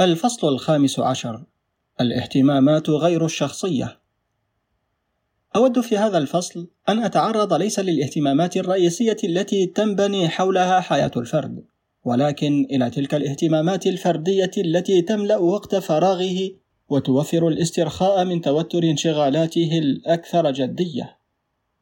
الفصل الخامس عشر الاهتمامات غير الشخصية أود في هذا الفصل أن أتعرض ليس للاهتمامات الرئيسية التي تنبني حولها حياة الفرد، ولكن إلى تلك الاهتمامات الفردية التي تملأ وقت فراغه وتوفر الاسترخاء من توتر انشغالاته الأكثر جدية.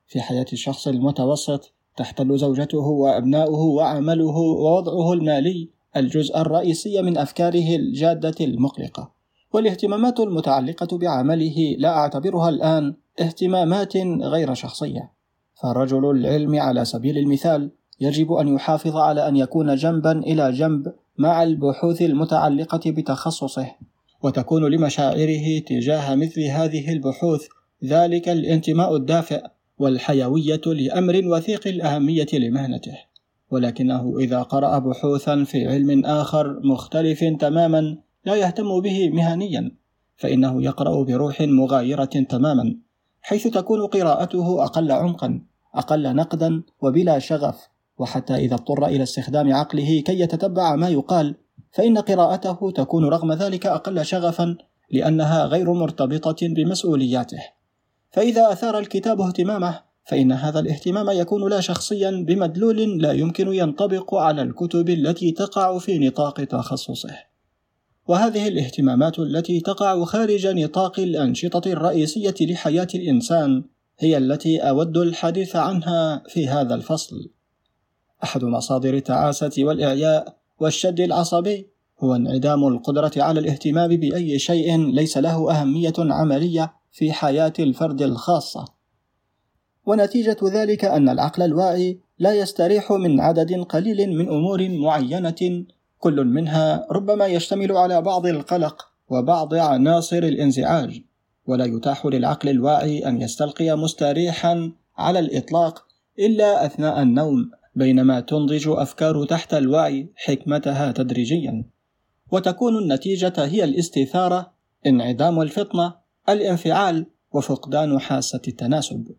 في حياة الشخص المتوسط تحتل زوجته وأبناؤه وعمله ووضعه المالي الجزء الرئيسي من أفكاره الجادة المقلقة. والاهتمامات المتعلقة بعمله لا أعتبرها الآن اهتمامات غير شخصية فرجل العلم على سبيل المثال يجب أن يحافظ على أن يكون جنبا إلى جنب مع البحوث المتعلقة بتخصصه وتكون لمشاعره تجاه مثل هذه البحوث ذلك الانتماء الدافئ والحيوية لأمر وثيق الأهمية لمهنته ولكنه إذا قرأ بحوثا في علم آخر مختلف تماما لا يهتم به مهنيا فإنه يقرأ بروح مغايرة تماما حيث تكون قراءته أقل عمقا أقل نقدا وبلا شغف. وحتى إذا اضطر إلى استخدام عقله كي يتتبع ما يقال فإن قراءته تكون رغم ذلك أقل شغفا لأنها غير مرتبطة بمسؤولياته. فإذا أثار الكتاب اهتمامه فإن هذا الاهتمام يكون لا شخصيا بمدلول لا يمكن ينطبق على الكتب التي تقع في نطاق تخصصه وهذه الاهتمامات التي تقع خارج نطاق الأنشطة الرئيسية لحياة الإنسان هي التي أود الحديث عنها في هذا الفصل. أحد مصادر التعاسة والإعياء والشد العصبي هو انعدام القدرة على الاهتمام بأي شيء ليس له أهمية عملية في حياة الفرد الخاصة. ونتيجة ذلك أن العقل الواعي لا يستريح من عدد قليل من أمور معينة كل منها ربما يشتمل على بعض القلق وبعض عناصر الانزعاج. ولا يتاح للعقل الواعي أن يستلقي مستريحا على الإطلاق إلا أثناء النوم بينما تنضج أفكار تحت الوعي حكمتها تدريجيا. وتكون النتيجة هي الاستثارة انعدام الفطنة الانفعال وفقدان حاسة التناسب.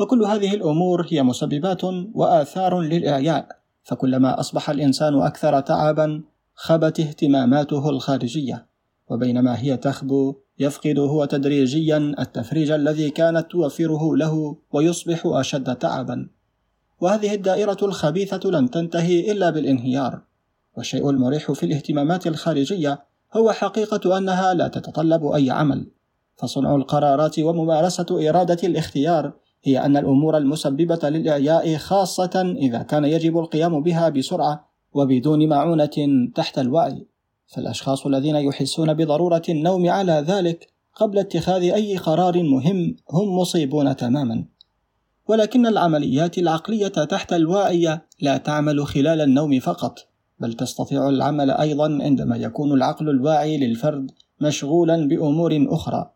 وكل هذه الأمور هي مسببات وآثار للاعياء فكلما أصبح الإنسان أكثر تعبا خبت اهتماماته الخارجية وبينما هي تخبو يفقد هو تدريجيا التفريج الذي كانت توفره له ويصبح أشد تعبا. وهذه الدائرة الخبيثة لن تنتهي إلا بالانهيار والشيء المريح في الاهتمامات الخارجية هو حقيقة أنها لا تتطلب أي عمل فصنع القرارات وممارسة إرادة الاختيار هي أن الأمور المسببة للإعياء خاصة إذا كان يجب القيام بها بسرعة وبدون معونة تحت الوعي، فالأشخاص الذين يحسون بضرورة النوم على ذلك قبل اتخاذ أي قرار مهم هم مصيبون تماما. ولكن العمليات العقلية تحت الواعية لا تعمل خلال النوم فقط، بل تستطيع العمل أيضا عندما يكون العقل الواعي للفرد مشغولا بأمور أخرى،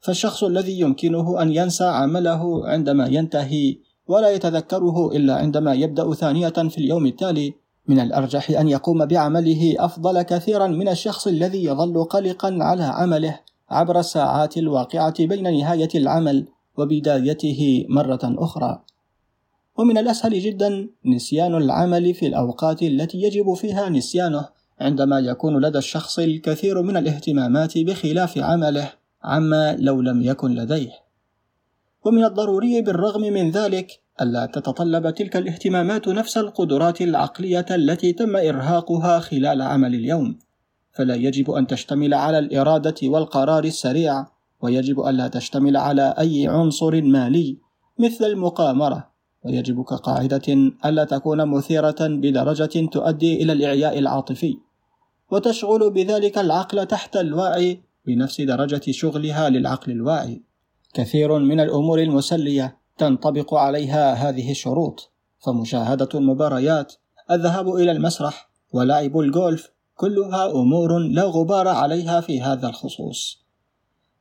فالشخص الذي يمكنه أن ينسى عمله عندما ينتهي ولا يتذكره إلا عندما يبدأ ثانية في اليوم التالي من الأرجح أن يقوم بعمله أفضل كثيرا من الشخص الذي يظل قلقا على عمله عبر الساعات الواقعة بين نهاية العمل وبدايته مرة أخرى. ومن الأسهل جدا نسيان العمل في الأوقات التي يجب فيها نسيانه عندما يكون لدى الشخص الكثير من الاهتمامات بخلاف عمله عما لو لم يكن لديه. ومن الضروري بالرغم من ذلك ألا تتطلب تلك الاهتمامات نفس القدرات العقلية التي تم إرهاقها خلال عمل اليوم. فلا يجب أن تشتمل على الإرادة والقرار السريع ويجب ألا تشتمل على أي عنصر مالي مثل المقامرة. ويجب كقاعدة ألا تكون مثيرة بدرجة تؤدي إلى الإعياء العاطفي. وتشغل بذلك العقل تحت الوعي بنفس درجة شغلها للعقل الواعي. كثير من الأمور المسلية تنطبق عليها هذه الشروط، فمشاهدة المباريات، الذهاب إلى المسرح، ولعب الجولف، كلها أمور لا غبار عليها في هذا الخصوص.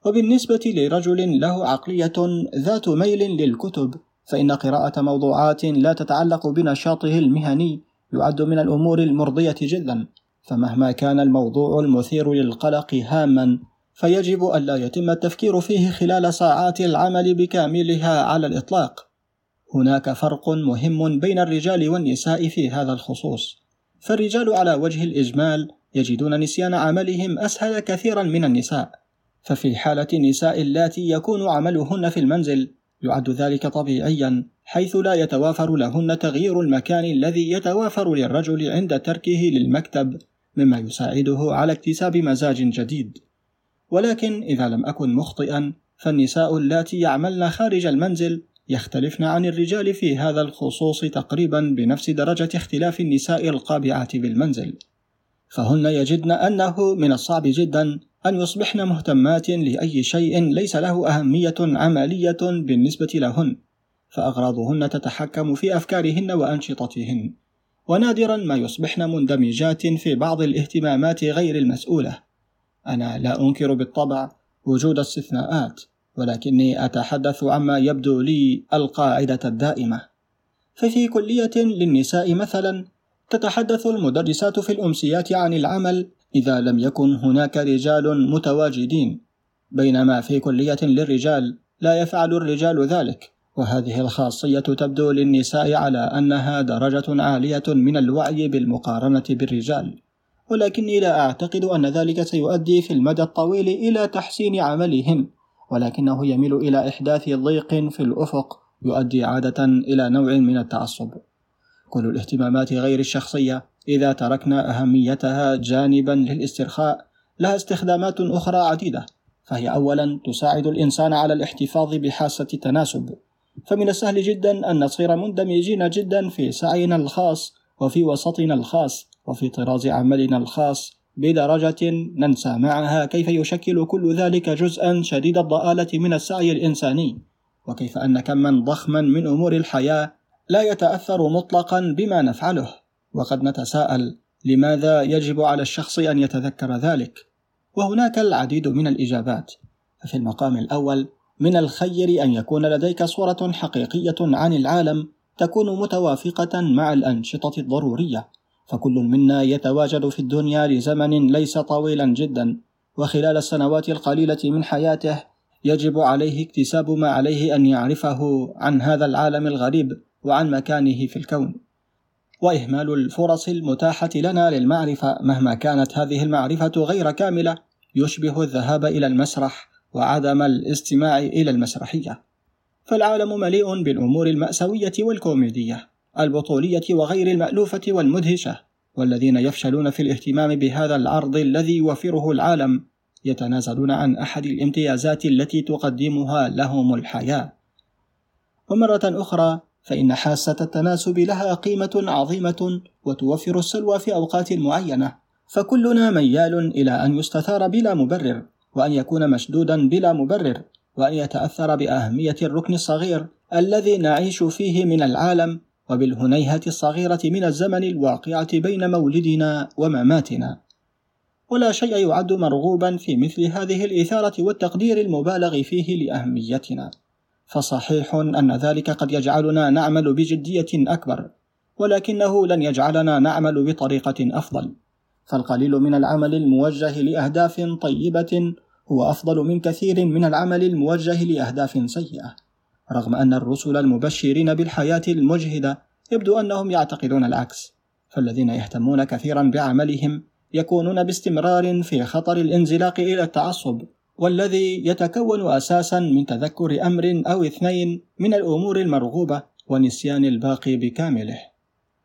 وبالنسبة لرجل له عقلية ذات ميل للكتب، فإن قراءة موضوعات لا تتعلق بنشاطه المهني يعد من الأمور المرضية جدا، فمهما كان الموضوع المثير للقلق هاما فيجب ألا يتم التفكير فيه خلال ساعات العمل بكاملها على الإطلاق. هناك فرق مهم بين الرجال والنساء في هذا الخصوص، فالرجال على وجه الإجمال يجدون نسيان عملهم أسهل كثيرا من النساء. ففي حالة النساء اللاتي يكون عملهن في المنزل يعد ذلك طبيعيا حيث لا يتوافر لهن تغيير المكان الذي يتوافر للرجل عند تركه للمكتب مما يساعده على اكتساب مزاج جديد. ولكن إذا لم أكن مخطئا فالنساء اللاتي يعملن خارج المنزل يختلفن عن الرجال في هذا الخصوص تقريبا بنفس درجة اختلاف النساء القابعات بالمنزل. فهن يجدن أنه من الصعب جدا أن يصبحن مهتمات لأي شيء ليس له أهمية عملية بالنسبة لهن فأغراضهن تتحكم في أفكارهن وأنشطتهن. ونادرا ما يصبحن مندمجات في بعض الاهتمامات غير المسؤولة. أنا لا أنكر بالطبع وجود استثناءات ولكني أتحدث عما يبدو لي القاعدة الدائمة. ففي كلية للنساء مثلا تتحدث المدرسات في الأمسيات عن العمل إذا لم يكن هناك رجال متواجدين بينما في كلية للرجال لا يفعل الرجال ذلك. وهذه الخاصية تبدو للنساء على أنها درجة عالية من الوعي بالمقارنة بالرجال، ولكني لا أعتقد أن ذلك سيؤدي في المدى الطويل إلى تحسين عملهن، ولكنه يميل إلى إحداث ضيق في الأفق يؤدي عادة إلى نوع من التعصب. كل الاهتمامات غير الشخصية إذا تركنا أهميتها جانبا للاسترخاء لها استخدامات أخرى عديدة، فهي أولا تساعد الإنسان على الاحتفاظ بحاسة التناسب فمن السهل جدا أن نصير مندمجين جدا في سعينا الخاص وفي وسطنا الخاص وفي طراز عملنا الخاص بدرجة ننسى معها كيف يشكل كل ذلك جزءا شديد الضآلة من السعي الإنساني وكيف أن كما ضخما من أمور الحياة لا يتأثر مطلقا بما نفعله. وقد نتساءل لماذا يجب على الشخص أن يتذكر ذلك؟ وهناك العديد من الإجابات. ففي المقام الأول من الخير أن يكون لديك صورة حقيقية عن العالم تكون متوافقة مع الأنشطة الضرورية، فكل منا يتواجد في الدنيا لزمن ليس طويلا جدا، وخلال السنوات القليلة من حياته يجب عليه اكتساب ما عليه أن يعرفه عن هذا العالم الغريب وعن مكانه في الكون. وإهمال الفرص المتاحة لنا للمعرفة مهما كانت هذه المعرفة غير كاملة يشبه الذهاب إلى المسرح وعدم الاستماع إلى المسرحية فالعالم مليء بالأمور المأساوية والكوميدية البطولية وغير المألوفة والمدهشة والذين يفشلون في الاهتمام بهذا العرض الذي يوفره العالم يتنازلون عن أحد الامتيازات التي تقدمها لهم الحياة. ومرة أخرى فإن حاسة التناسب لها قيمة عظيمة وتوفر السلوى في أوقات معينة فكلنا ميال إلى أن يستثار بلا مبرر وأن يكون مشدودا بلا مبرر وأن يتأثر بأهمية الركن الصغير الذي نعيش فيه من العالم وبالهنيهة الصغيرة من الزمن الواقعة بين مولدنا ومماتنا. ولا شيء يعد مرغوبا في مثل هذه الإثارة والتقدير المبالغ فيه لأهميتنا. فصحيح أن ذلك قد يجعلنا نعمل بجدية أكبر، ولكنه لن يجعلنا نعمل بطريقة أفضل. فالقليل من العمل الموجه لأهداف طيبة هو أفضل من كثير من العمل الموجه لأهداف سيئة رغم أن الرسل المبشرين بالحياة المجهدة يبدو أنهم يعتقدون العكس فالذين يهتمون كثيرا بعملهم يكونون باستمرار في خطر الانزلاق إلى التعصب والذي يتكون أساسا من تذكر أمر أو اثنين من الأمور المرغوبة ونسيان الباقي بكامله.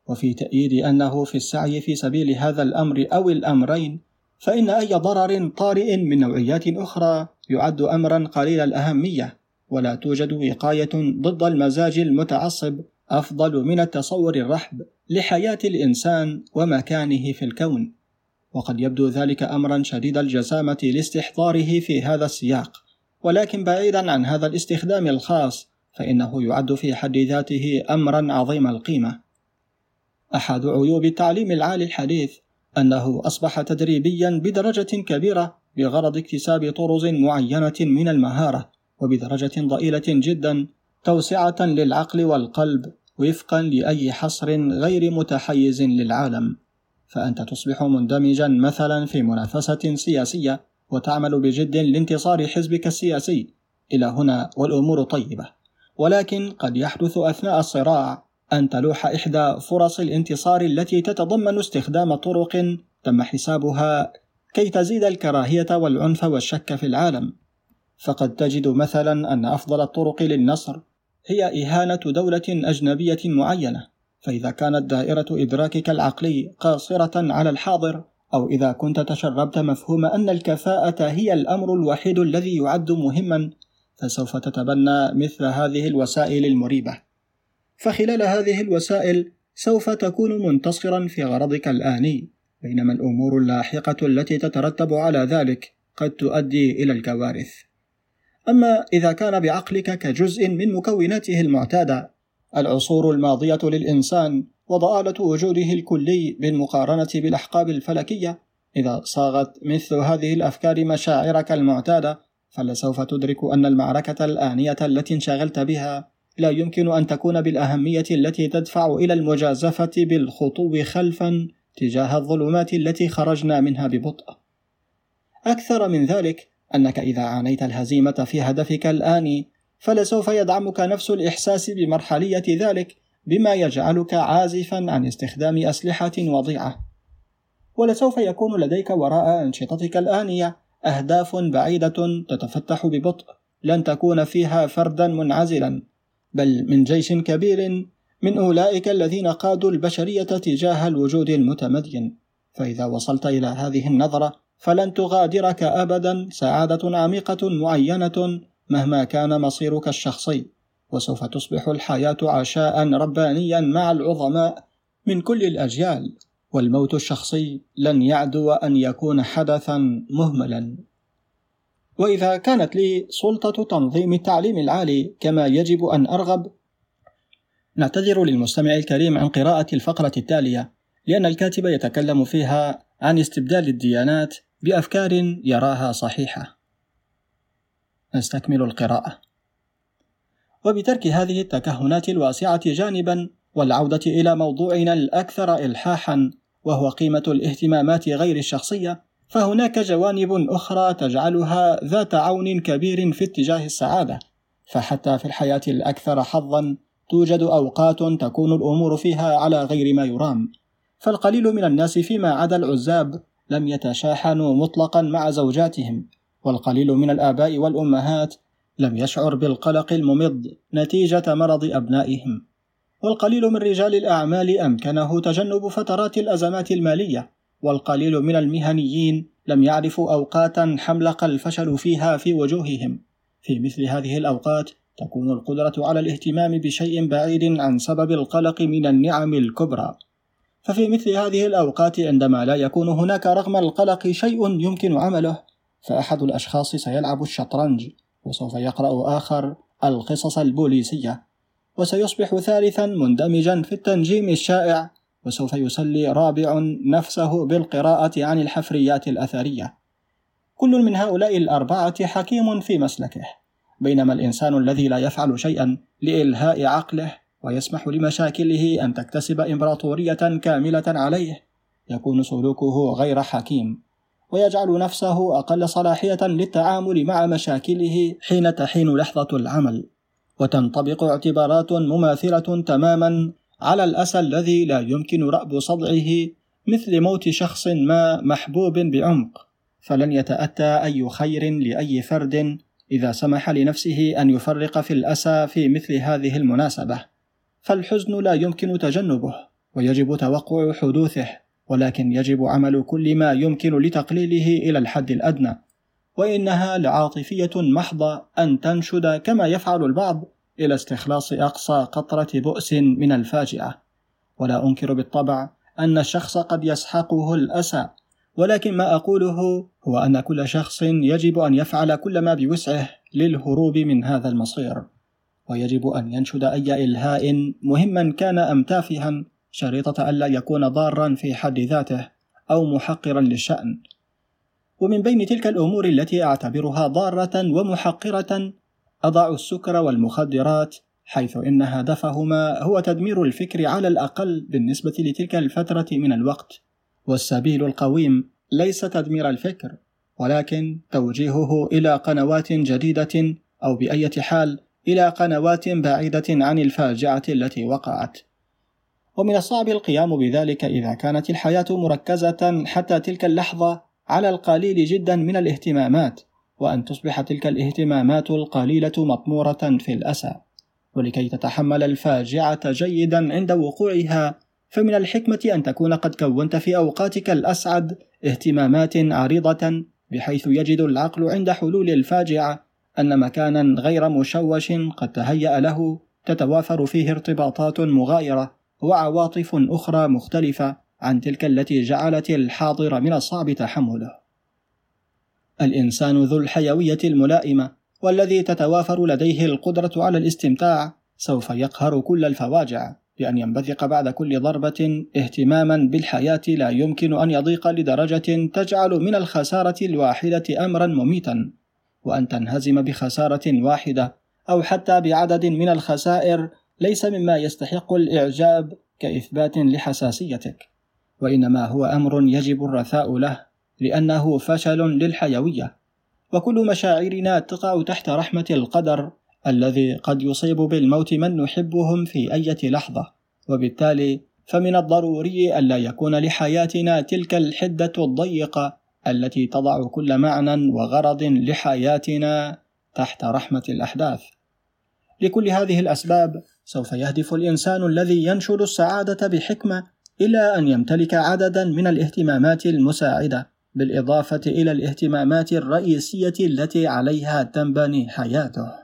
وفي تأييد أنه في السعي في سبيل هذا الأمر أو الأمرين فإن أي ضرر طارئ من نوعيات أخرى يعد أمرا قليل الأهمية ولا توجد وقاية ضد المزاج المتعصب أفضل من التصور الرحب لحياة الإنسان ومكانه في الكون. وقد يبدو ذلك أمرا شديد الجسامة لاستحضاره في هذا السياق. ولكن بعيدا عن هذا الاستخدام الخاص فإنه يعد في حد ذاته أمرا عظيم القيمة. أحد عيوب التعليم العالي الحديث أنه أصبح تدريبيا بدرجة كبيرة بغرض اكتساب طرز معينة من المهارة وبدرجة ضئيلة جدا توسعة للعقل والقلب. وفقا لأي حصر غير متحيز للعالم فأنت تصبح مندمجا مثلا في منافسة سياسية وتعمل بجد لانتصار حزبك السياسي. إلى هنا والأمور طيبة. ولكن قد يحدث أثناء الصراع أن تلوح إحدى فرص الانتصار التي تتضمن استخدام طرق تم حسابها كي تزيد الكراهية والعنف والشك في العالم. فقد تجد مثلا أن أفضل الطرق للنصر هي إهانة دولة أجنبية معينة فإذا كانت دائرة إدراكك العقلي قاصرة على الحاضر أو إذا كنت تشربت مفهوم أن الكفاءة هي الأمر الوحيد الذي يعد مهما فسوف تتبنى مثل هذه الوسائل المريبة. فخلال هذه الوسائل سوف تكون منتصرا في غرضك الآني بينما الأمور اللاحقة التي تترتب على ذلك قد تؤدي إلى الكوارث. أما إذا كان بعقلك كجزء من مكوناته المعتادة العصور الماضية للإنسان وضآلة وجوده الكلي بالمقارنة بالأحقاب الفلكية إذا صاغت مثل هذه الأفكار مشاعرك المعتادة فلسوف تدرك أن المعركة الآنية التي انشغلت بها لا يمكن أن تكون بالأهمية التي تدفع إلى المجازفة بالخطو خلفا تجاه الظلمات التي خرجنا منها ببطء. أكثر من ذلك أنك إذا عانيت الهزيمة في هدفك الآني فلسوف يدعمك نفس الإحساس بمرحلية ذلك بما يجعلك عازفا عن استخدام أسلحة وضيعة. ولسوف يكون لديك وراء أنشطتك الآنية أهداف بعيدة تتفتح ببطء لن تكون فيها فردا منعزلا بل من جيش كبير من أولئك الذين قادوا البشرية تجاه الوجود المتمدين فإذا وصلت إلى هذه النظرة فلن تغادرك أبدا سعادة عميقة معينة مهما كان مصيرك الشخصي. وسوف تصبح الحياة عشاء ربانيا مع العظماء من كل الأجيال. والموت الشخصي لن يعدو أن يكون حدثا مهملا. وإذا كانت لي سلطة تنظيم التعليم العالي كما يجب أن أرغب نعتذر للمستمع الكريم عن قراءة الفقرة التالية لأن الكاتب يتكلم فيها عن استبدال الديانات بأفكار يراها صحيحة. نستكمل القراءة. وبترك هذه التكهنات الواسعة جانبا والعودة إلى موضوعنا الأكثر إلحاحا وهو قيمة الاهتمامات غير الشخصية فهناك جوانب أخرى تجعلها ذات عون كبير في اتجاه السعادة. فحتى في الحياة الأكثر حظا توجد أوقات تكون الأمور فيها على غير ما يرام. فالقليل من الناس فيما عدا العزاب لم يتشاحنوا مطلقا مع زوجاتهم والقليل من الآباء والأمهات لم يشعر بالقلق الممض نتيجة مرض أبنائهم. والقليل من رجال الأعمال أمكنه تجنب فترات الأزمات المالية والقليل من المهنيين لم يعرفوا أوقاتا حملق الفشل فيها في وجوههم. في مثل هذه الأوقات تكون القدرة على الاهتمام بشيء بعيد عن سبب القلق من النعم الكبرى. ففي مثل هذه الأوقات عندما لا يكون هناك رغم القلق شيء يمكن عمله فأحد الأشخاص سيلعب الشطرنج وسوف يقرأ آخر القصص البوليسية وسيصبح ثالثا مندمجا في التنجيم الشائع وسوف يسلي رابع نفسه بالقراءة عن الحفريات الأثرية. كل من هؤلاء الأربعة حكيم في مسلكه بينما الإنسان الذي لا يفعل شيئا لإلهاء عقله ويسمح لمشاكله أن تكتسب إمبراطورية كاملة عليه. يكون سلوكه غير حكيم. ويجعل نفسه أقل صلاحية للتعامل مع مشاكله حين تحين لحظة العمل. وتنطبق اعتبارات مماثلة تماما على الأسى الذي لا يمكن رأب صدعه مثل موت شخص ما محبوب بعمق. فلن يتأتى أي خير لأي فرد إذا سمح لنفسه أن يفرق في الأسى في مثل هذه المناسبة. فالحزن لا يمكن تجنبه ويجب توقع حدوثه ولكن يجب عمل كل ما يمكن لتقليله إلى الحد الأدنى. وإنها لعاطفية محضة أن تنشد كما يفعل البعض إلى استخلاص أقصى قطرة بؤس من الفاجعة. ولا أنكر بالطبع أن الشخص قد يسحقه الأسى ولكن ما أقوله هو أن كل شخص يجب أن يفعل كل ما بوسعه للهروب من هذا المصير. ويجب أن ينشد أي إلهاء مهما كان أم تافها شريطة ألا يكون ضارا في حد ذاته أو محقرا للشأن. ومن بين تلك الأمور التي أعتبرها ضارة ومحقرة أضع السكر والمخدرات حيث إن هدفهما هو تدمير الفكر على الأقل بالنسبة لتلك الفترة من الوقت. والسبيل القويم ليس تدمير الفكر ولكن توجيهه إلى قنوات جديدة أو بأية حال إلى قنوات بعيدة عن الفاجعة التي وقعت. ومن الصعب القيام بذلك إذا كانت الحياة مركزة حتى تلك اللحظة على القليل جدا من الاهتمامات وأن تصبح تلك الاهتمامات القليلة مطمورة في الأسى. ولكي تتحمل الفاجعة جيدا عند وقوعها فمن الحكمة أن تكون قد كونت في أوقاتك الأسعد اهتمامات عريضة بحيث يجد العقل عند حلول الفاجعة أن مكانا غير مشوش قد تهيأ له تتوافر فيه ارتباطات مغايرة وعواطف أخرى مختلفة عن تلك التي جعلت الحاضر من الصعب تحمله. الإنسان ذو الحيوية الملائمة والذي تتوافر لديه القدرة على الاستمتاع سوف يقهر كل الفواجع بأن ينبثق بعد كل ضربة اهتماما بالحياة لا يمكن أن يضيق لدرجة تجعل من الخسارة الواحدة أمرا مميتا وأن تنهزم بخسارة واحدة أو حتى بعدد من الخسائر ليس مما يستحق الإعجاب كإثبات لحساسيتك. وإنما هو أمر يجب الرثاء له لأنه فشل للحيوية. وكل مشاعرنا تقع تحت رحمة القدر الذي قد يصيب بالموت من نحبهم في أي لحظة. وبالتالي فمن الضروري ألا يكون لحياتنا تلك الحدة الضيقة التي تضع كل معنى وغرض لحياتنا تحت رحمة الأحداث. لكل هذه الأسباب سوف يهدف الإنسان الذي ينشر السعادة بحكمة إلى أن يمتلك عددا من الاهتمامات المساعدة بالإضافة إلى الاهتمامات الرئيسية التي عليها تنبني حياته.